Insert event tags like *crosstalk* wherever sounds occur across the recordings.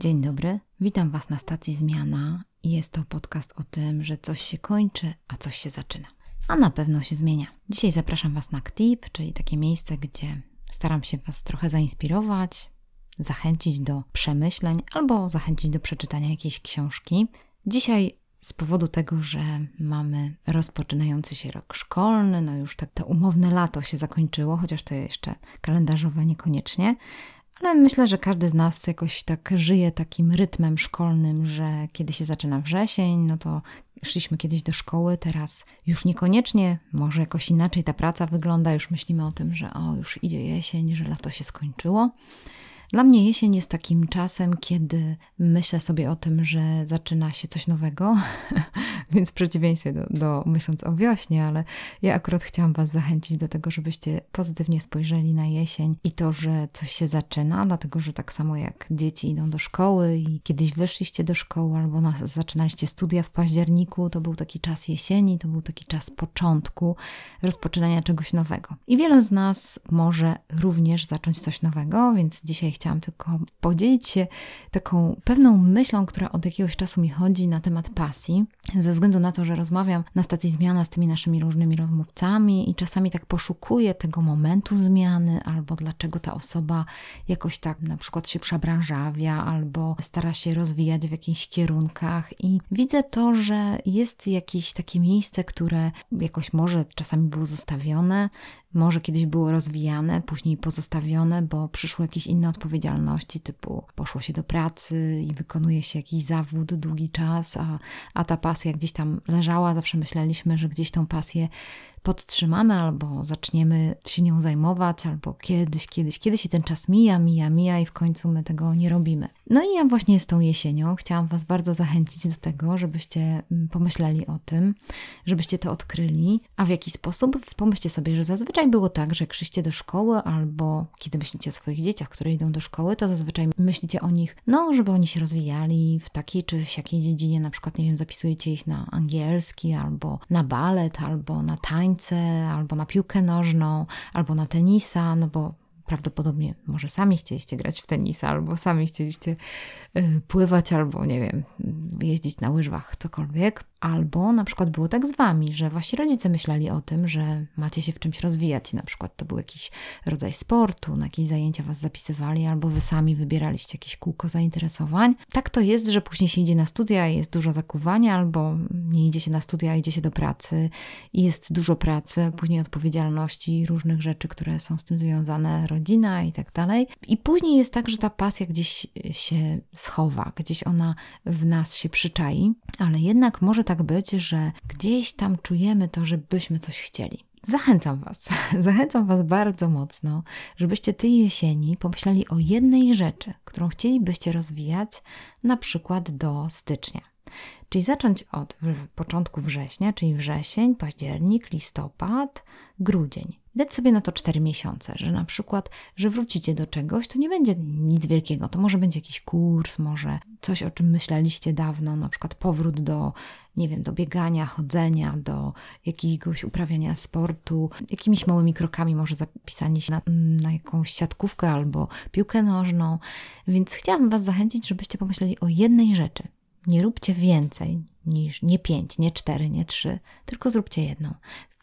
Dzień dobry, witam Was na stacji Zmiana. Jest to podcast o tym, że coś się kończy, a coś się zaczyna. A na pewno się zmienia. Dzisiaj zapraszam Was na KTIP, czyli takie miejsce, gdzie staram się Was trochę zainspirować, zachęcić do przemyśleń albo zachęcić do przeczytania jakiejś książki. Dzisiaj z powodu tego, że mamy rozpoczynający się rok szkolny, no już tak to umowne lato się zakończyło, chociaż to jeszcze kalendarzowe niekoniecznie, ale myślę, że każdy z nas jakoś tak żyje takim rytmem szkolnym, że kiedy się zaczyna wrzesień, no to szliśmy kiedyś do szkoły, teraz już niekoniecznie, może jakoś inaczej ta praca wygląda, już myślimy o tym, że o, już idzie jesień, że lato się skończyło. Dla mnie jesień jest takim czasem, kiedy myślę sobie o tym, że zaczyna się coś nowego, *laughs* więc w przeciwieństwie do, do myśląc o wiośnie, ale ja akurat chciałam Was zachęcić do tego, żebyście pozytywnie spojrzeli na jesień i to, że coś się zaczyna, dlatego że tak samo jak dzieci idą do szkoły i kiedyś wyszliście do szkoły albo nas, zaczynaliście studia w październiku, to był taki czas jesieni, to był taki czas początku, rozpoczynania czegoś nowego. I wielu z nas może również zacząć coś nowego, więc dzisiaj chciałam tylko podzielić się taką pewną myślą, która od jakiegoś czasu mi chodzi na temat pasji, ze względu na to, że rozmawiam na stacji zmiana z tymi naszymi różnymi rozmówcami i czasami tak poszukuję tego momentu zmiany, albo dlaczego ta osoba jakoś tak na przykład się przebranżawia, albo stara się rozwijać w jakichś kierunkach. I widzę to, że jest jakieś takie miejsce, które jakoś może czasami było zostawione, może kiedyś było rozwijane, później pozostawione, bo przyszły jakieś inne odpowiedzialności, typu poszło się do pracy i wykonuje się jakiś zawód długi czas, a, a ta pasja gdzieś tam leżała. Zawsze myśleliśmy, że gdzieś tą pasję podtrzymamy albo zaczniemy się nią zajmować, albo kiedyś, kiedyś, kiedyś i ten czas mija, mija, mija i w końcu my tego nie robimy. No i ja właśnie z tą jesienią chciałam Was bardzo zachęcić do tego, żebyście mm, pomyśleli o tym, żebyście to odkryli. A w jaki sposób? Pomyślcie sobie, że zazwyczaj było tak, że jak szliście do szkoły albo kiedy myślicie o swoich dzieciach, które idą do szkoły, to zazwyczaj myślicie o nich, no, żeby oni się rozwijali w takiej czy siakiej dziedzinie, na przykład, nie wiem, zapisujecie ich na angielski albo na balet, albo na tańce, albo na piłkę nożną, albo na tenisa, no bo prawdopodobnie może sami chcieliście grać w tenisa, albo sami chcieliście y, pływać, albo nie wiem, jeździć na łyżwach, cokolwiek. Albo na przykład było tak z wami, że wasi rodzice myśleli o tym, że macie się w czymś rozwijać i na przykład to był jakiś rodzaj sportu, na jakieś zajęcia was zapisywali, albo wy sami wybieraliście jakieś kółko zainteresowań. Tak to jest, że później się idzie na studia i jest dużo zakuwania, albo nie idzie się na studia, idzie się do pracy i jest dużo pracy, później odpowiedzialności, różnych rzeczy, które są z tym związane, rodzina i tak dalej. I później jest tak, że ta pasja gdzieś się schowa, gdzieś ona w nas się przyczai, ale jednak może tak być, że gdzieś tam czujemy to, żebyśmy coś chcieli. Zachęcam Was, *laughs* zachęcam Was bardzo mocno, żebyście tej jesieni pomyśleli o jednej rzeczy, którą chcielibyście rozwijać, na przykład do stycznia. Czyli zacząć od początku września, czyli wrzesień, październik, listopad, grudzień dać sobie na to 4 miesiące, że na przykład, że wrócicie do czegoś, to nie będzie nic wielkiego. To może będzie jakiś kurs, może coś, o czym myśleliście dawno, na przykład powrót do, nie wiem, do biegania, chodzenia, do jakiegoś uprawiania sportu, jakimiś małymi krokami, może zapisanie się na, na jakąś siatkówkę albo piłkę nożną. Więc chciałam Was zachęcić, żebyście pomyśleli o jednej rzeczy. Nie róbcie więcej niż nie pięć, nie cztery, nie trzy, tylko zróbcie jedną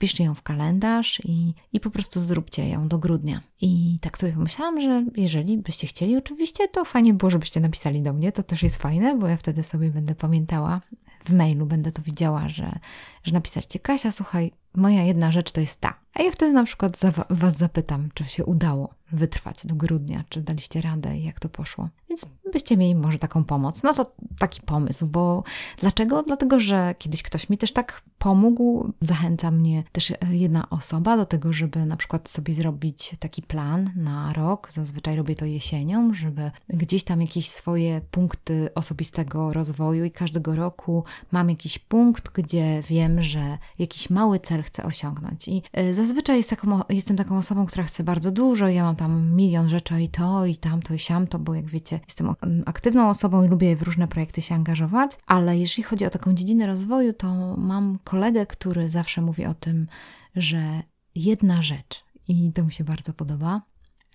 wpiszcie ją w kalendarz i, i po prostu zróbcie ją do grudnia. I tak sobie pomyślałam, że jeżeli byście chcieli, oczywiście, to fajnie było, żebyście napisali do mnie. To też jest fajne, bo ja wtedy sobie będę pamiętała. W mailu będę to widziała, że, że napisaliście Kasia, słuchaj, moja jedna rzecz to jest ta. A ja wtedy na przykład za, Was zapytam, czy się udało wytrwać do grudnia, czy daliście radę i jak to poszło. Więc byście mieli może taką pomoc. No to taki pomysł, bo dlaczego? Dlatego, że kiedyś ktoś mi też tak pomógł. Zachęca mnie też e, jedna osoba do tego, żeby na przykład sobie zrobić taki plan na rok. Zazwyczaj robię to jesienią, żeby gdzieś tam jakieś swoje punkty osobistego rozwoju i każdego roku mam jakiś punkt, gdzie wiem, że jakiś mały cel chcę osiągnąć. I e, zazwyczaj jest taką, jestem taką osobą, która chce bardzo dużo. Ja mam tam milion rzeczy i to, i tamto, i siamto, bo jak wiecie, jestem aktywną osobą i lubię w różne projekty się angażować, ale jeżeli chodzi o taką dziedzinę rozwoju, to mam kolegę, który zawsze mówi o tym, że jedna rzecz, i to mi się bardzo podoba,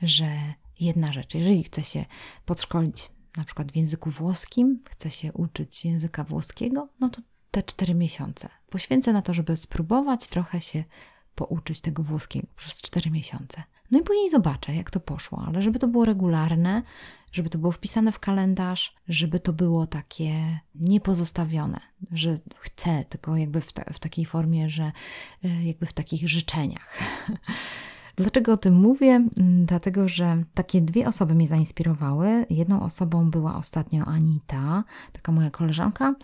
że jedna rzecz, jeżeli chce się podszkolić na przykład w języku włoskim, chcę się uczyć języka włoskiego, no to te cztery miesiące. Poświęcę na to, żeby spróbować trochę się pouczyć tego włoskiego przez cztery miesiące. No i później zobaczę, jak to poszło, ale żeby to było regularne, żeby to było wpisane w kalendarz, żeby to było takie niepozostawione, że chcę, tylko jakby w, ta, w takiej formie, że y, jakby w takich życzeniach. *laughs* Dlaczego o tym mówię? Mm, dlatego, że takie dwie osoby mnie zainspirowały. Jedną osobą była ostatnio Anita, taka moja koleżanka,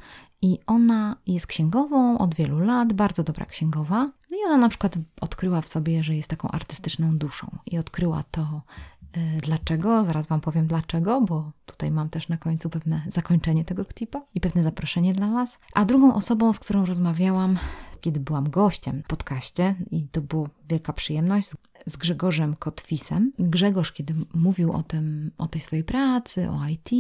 i ona jest księgową od wielu lat, bardzo dobra księgowa. No i ona na przykład odkryła w sobie, że jest taką artystyczną duszą i odkryła to y, Dlaczego? Zaraz Wam powiem dlaczego, bo tutaj mam też na końcu pewne zakończenie tego klipa i pewne zaproszenie dla Was. A drugą osobą, z którą rozmawiałam, kiedy byłam gościem w podcaście, i to była wielka przyjemność, z Grzegorzem Kotwisem. Grzegorz, kiedy mówił o tym, o tej swojej pracy, o IT,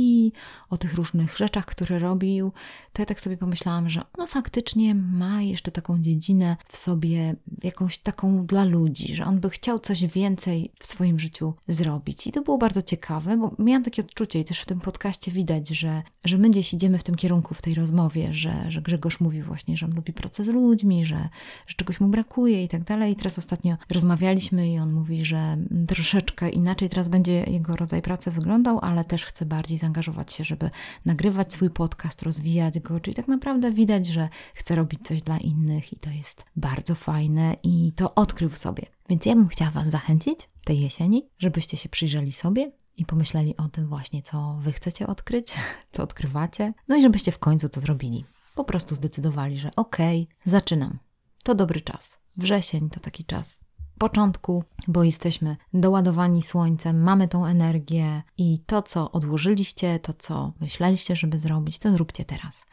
o tych różnych rzeczach, które robił, to ja tak sobie pomyślałam, że on faktycznie ma jeszcze taką dziedzinę w sobie, jakąś taką dla ludzi, że on by chciał coś więcej w swoim życiu zrobić. I to było bardzo ciekawe, bo miałam takie odczucie i też w tym podcaście widać, że, że my gdzieś idziemy w tym kierunku w tej rozmowie, że, że Grzegorz mówi właśnie, że on lubi pracę z ludźmi, że, że czegoś mu brakuje i tak dalej. I teraz ostatnio rozmawialiśmy i on mówi, że troszeczkę inaczej teraz będzie jego rodzaj pracy wyglądał, ale też chce bardziej zaangażować się, żeby nagrywać swój podcast, rozwijać go, czyli tak naprawdę widać, że chce robić coś dla innych i to jest bardzo fajne i to odkrył w sobie. Więc ja bym chciała Was zachęcić tej jesieni, żebyście się przyjrzeli sobie, i pomyśleli o tym właśnie, co wy chcecie odkryć, *laughs* co odkrywacie, no i żebyście w końcu to zrobili. Po prostu zdecydowali, że okej, okay, zaczynam. To dobry czas. Wrzesień to taki czas początku, bo jesteśmy doładowani słońcem, mamy tą energię i to, co odłożyliście, to, co myśleliście, żeby zrobić, to zróbcie teraz.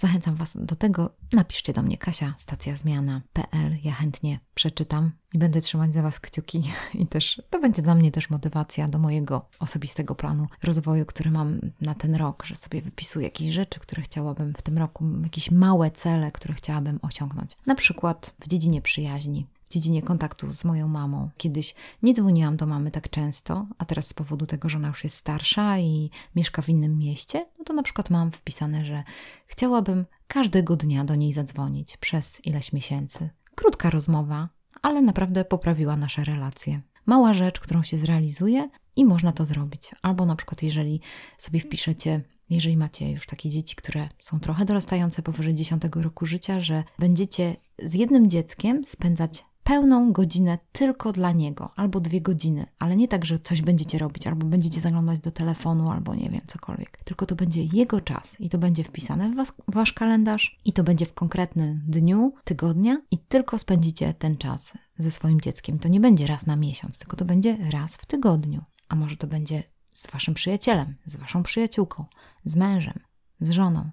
Zachęcam Was do tego. Napiszcie do mnie Kasia, stacja zmiana.pl. Ja chętnie przeczytam i będę trzymać za Was kciuki. I też to będzie dla mnie też motywacja do mojego osobistego planu rozwoju, który mam na ten rok, że sobie wypisuję jakieś rzeczy, które chciałabym w tym roku, jakieś małe cele, które chciałabym osiągnąć. Na przykład w dziedzinie przyjaźni dziedzinie kontaktu z moją mamą. Kiedyś nie dzwoniłam do mamy tak często, a teraz z powodu tego, że ona już jest starsza i mieszka w innym mieście, no to na przykład mam wpisane, że chciałabym każdego dnia do niej zadzwonić przez ileś miesięcy. Krótka rozmowa, ale naprawdę poprawiła nasze relacje. Mała rzecz, którą się zrealizuje i można to zrobić. Albo na przykład, jeżeli sobie wpiszecie jeżeli macie już takie dzieci, które są trochę dorastające powyżej 10 roku życia, że będziecie z jednym dzieckiem spędzać pełną godzinę tylko dla niego, albo dwie godziny, ale nie tak, że coś będziecie robić, albo będziecie zaglądać do telefonu, albo nie wiem, cokolwiek. Tylko to będzie jego czas i to będzie wpisane w, was, wasz kalendarz i to będzie w konkretnym dniu, tygodnia i tylko spędzicie ten czas ze swoim dzieckiem. To nie będzie raz na miesiąc, tylko to będzie raz w tygodniu. A może to będzie z waszym przyjacielem, z waszą przyjaciółką, z mężem, z żoną.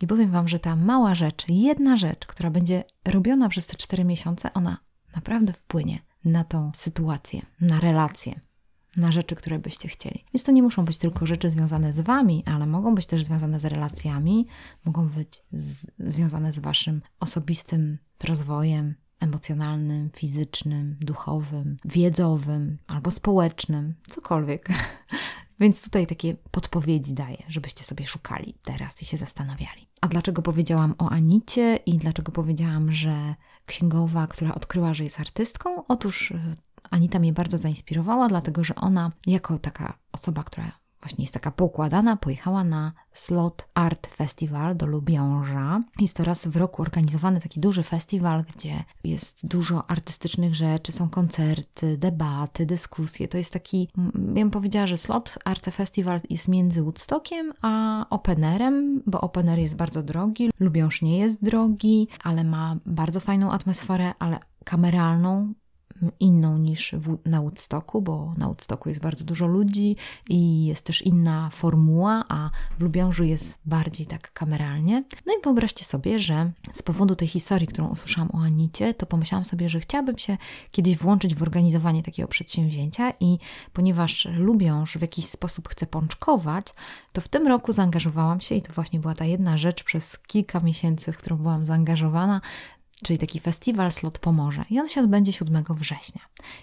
I powiem Wam, że ta mała rzecz, jedna rzecz, która będzie robiona przez te cztery miesiące, ona naprawdę wpłynie na tą sytuację, na relacje, na rzeczy, które byście chcieli. Więc to nie muszą być tylko rzeczy związane z Wami, ale mogą być też związane z relacjami, mogą być z, związane z Waszym osobistym rozwojem emocjonalnym, fizycznym, duchowym, wiedzowym albo społecznym, cokolwiek. *laughs* Więc tutaj takie podpowiedzi daję, żebyście sobie szukali teraz i się zastanawiali. A dlaczego powiedziałam o Anicie i dlaczego powiedziałam, że księgowa, która odkryła, że jest artystką? Otóż y, Anita mnie bardzo zainspirowała, dlatego że ona, jako taka osoba, która właśnie jest taka poukładana, pojechała na Slot Art Festival do Lubiąża. Jest to raz w roku organizowany taki duży festiwal, gdzie jest dużo artystycznych rzeczy, są koncerty, debaty, dyskusje. To jest taki, ja bym powiedziała, że Slot Art Festival jest między Woodstockiem a Openerem, bo Opener jest bardzo drogi, Lubiąż nie jest drogi, ale ma bardzo fajną atmosferę, ale kameralną, inną niż w, na Woodstocku, bo na Woodstocku jest bardzo dużo ludzi i jest też inna formuła, a w Lubiążu jest bardziej tak kameralnie. No i wyobraźcie sobie, że z powodu tej historii, którą usłyszałam o Anicie, to pomyślałam sobie, że chciałabym się kiedyś włączyć w organizowanie takiego przedsięwzięcia i ponieważ Lubiąż w jakiś sposób chce pączkować, to w tym roku zaangażowałam się i to właśnie była ta jedna rzecz przez kilka miesięcy, w którą byłam zaangażowana, czyli taki festiwal Slot Pomorze i on się odbędzie 7 września.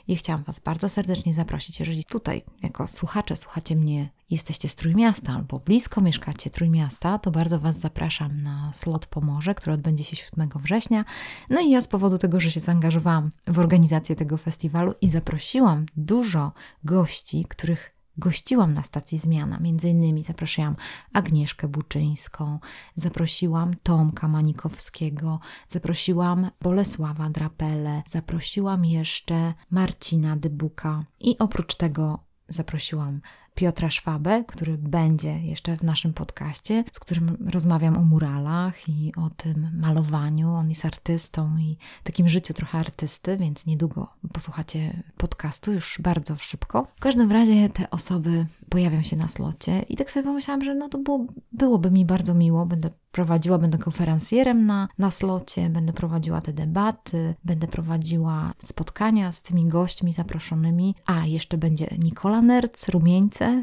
I chciałam Was bardzo serdecznie zaprosić, jeżeli tutaj jako słuchacze słuchacie mnie, jesteście z Trójmiasta albo blisko mieszkacie Trójmiasta, to bardzo Was zapraszam na Slot Pomorze, który odbędzie się 7 września. No i ja z powodu tego, że się zaangażowałam w organizację tego festiwalu i zaprosiłam dużo gości, których Gościłam na stacji Zmiana, między innymi zaprosiłam Agnieszkę Buczyńską, zaprosiłam Tomka Manikowskiego, zaprosiłam Bolesława Drapele, zaprosiłam jeszcze Marcina Dybuka i oprócz tego zaprosiłam Piotra Szwabę, który będzie jeszcze w naszym podcaście, z którym rozmawiam o muralach i o tym malowaniu. On jest artystą i takim życiu trochę artysty, więc niedługo posłuchacie podcastu, już bardzo szybko. W każdym razie te osoby pojawią się na slocie i tak sobie pomyślałam, że no to było, byłoby mi bardzo miło, będę prowadziła, będę konferencjerem na, na slocie, będę prowadziła te debaty, będę prowadziła spotkania z tymi gośćmi zaproszonymi, a jeszcze będzie Nikola Nerc,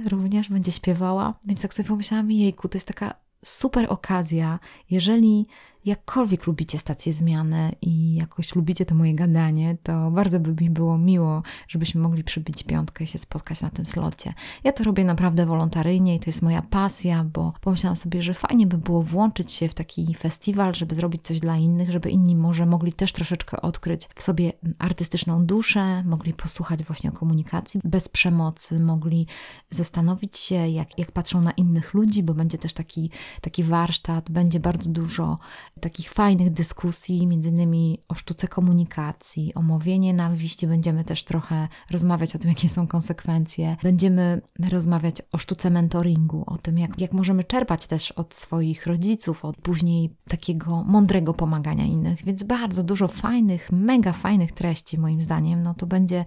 Również będzie śpiewała, więc tak sobie pomyślałam, jejku, to jest taka super okazja, jeżeli jakkolwiek lubicie stację zmiany i jakoś lubicie to moje gadanie, to bardzo by mi było miło, żebyśmy mogli przybić piątkę i się spotkać na tym slocie. Ja to robię naprawdę wolontaryjnie i to jest moja pasja, bo pomyślałam sobie, że fajnie by było włączyć się w taki festiwal, żeby zrobić coś dla innych, żeby inni może mogli też troszeczkę odkryć w sobie artystyczną duszę, mogli posłuchać właśnie o komunikacji bez przemocy, mogli zastanowić się, jak, jak patrzą na innych ludzi, bo będzie też taki, taki warsztat, będzie bardzo dużo takich fajnych dyskusji, między innymi o sztuce komunikacji, o mowie nienawiści. Będziemy też trochę rozmawiać o tym, *laughs* jakie są konsekwencje. Będziemy rozmawiać o sztuce mentoringu, o tym, jak, jak możemy czerpać też od swoich rodziców, od później takiego mądrego pomagania innych. Więc bardzo dużo fajnych, mega fajnych treści, moim zdaniem. No to będzie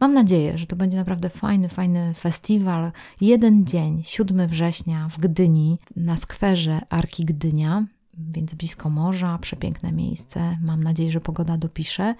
Mam nadzieję, że to będzie naprawdę fajny, fajny festiwal. Jeden dzień, 7 września w Gdyni, na skwerze Arki Gdynia więc blisko morza, przepiękne miejsce. Mam nadzieję, że pogoda dopisze.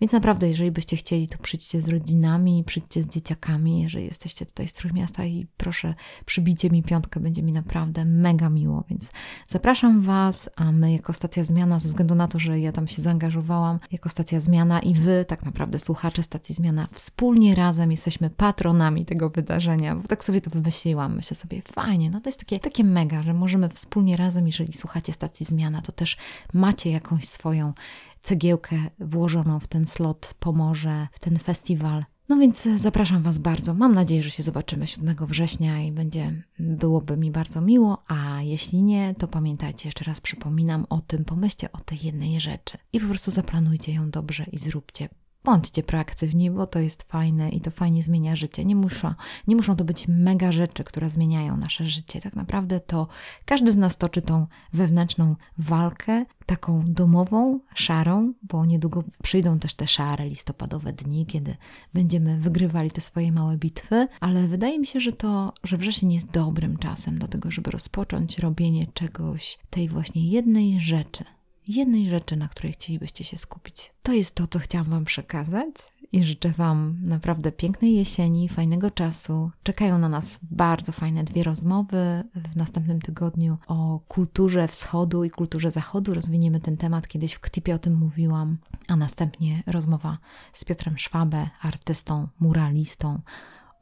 Więc naprawdę, jeżeli byście chcieli, to przyjdźcie z rodzinami, przyjdźcie z dzieciakami, jeżeli jesteście tutaj z Trójmiasta i proszę, przybijcie mi piątkę, będzie mi naprawdę mega miło. Więc zapraszam Was, a my jako stacja zmiana, ze względu na to, że ja tam się zaangażowałam, jako stacja zmiana i Wy, tak naprawdę słuchacze stacji zmiana, wspólnie razem jesteśmy patronami tego wydarzenia, bo tak sobie to wymyśliłam. Myślę sobie, fajnie, no to jest takie, takie mega, że możemy wspólnie razem, jeżeli słuchacie stacji zmiana, to też macie jakąś swoją cegiełkę włożoną w ten slot pomoże, w ten festiwal. No więc zapraszam Was bardzo. Mam nadzieję, że się zobaczymy 7 września i będzie, byłoby mi bardzo miło, a jeśli nie, to pamiętajcie, jeszcze raz przypominam o tym, pomyślcie o tej jednej rzeczy i po prostu zaplanujcie ją dobrze i zróbcie. Bądźcie proaktywni, bo to jest fajne i to fajnie zmienia życie. Nie muszą, nie muszą to być mega rzeczy, które zmieniają nasze życie. Tak naprawdę to każdy z nas toczy tą wewnętrzną walkę, taką domową, szarą, bo niedługo przyjdą też te szare listopadowe dni, kiedy będziemy wygrywali te swoje małe bitwy, ale wydaje mi się, że to, że wrzesień jest dobrym czasem do tego, żeby rozpocząć robienie czegoś, tej właśnie jednej rzeczy, jednej rzeczy, na której chcielibyście się skupić. To jest to, co chciałam Wam przekazać i życzę Wam naprawdę pięknej jesieni, fajnego czasu. Czekają na nas bardzo fajne dwie rozmowy w następnym tygodniu o kulturze wschodu i kulturze zachodu. Rozwiniemy ten temat, kiedyś w Ktipie o tym mówiłam, a następnie rozmowa z Piotrem Szwabę, artystą, muralistą,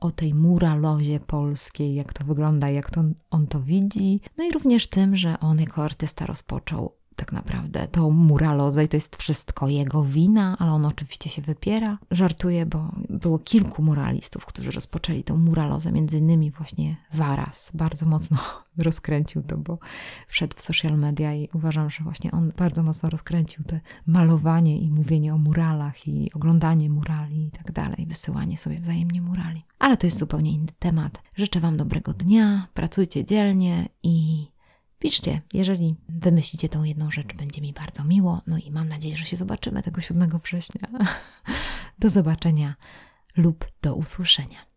o tej muralozie polskiej, jak to wygląda, jak to on to widzi. No i również tym, że on jako artysta rozpoczął tak naprawdę tą muralozę i to jest wszystko jego wina, ale on oczywiście się wypiera. Żartuje, bo było kilku muralistów, którzy rozpoczęli tą muralozę, między innymi właśnie Varas. Bardzo mocno *laughs* rozkręcił to, bo wszedł w social media i uważam, że właśnie on bardzo mocno rozkręcił te malowanie i mówienie o muralach i oglądanie murali i tak dalej, wysyłanie sobie wzajemnie murali. Ale to jest zupełnie inny temat. Życzę Wam dobrego dnia, pracujcie dzielnie i Piszcie, jeżeli wymyślicie tą jedną rzecz, będzie mi bardzo miło. No i mam nadzieję, że się zobaczymy tego 7 września. *laughs* Do zobaczenia lub do usłyszenia.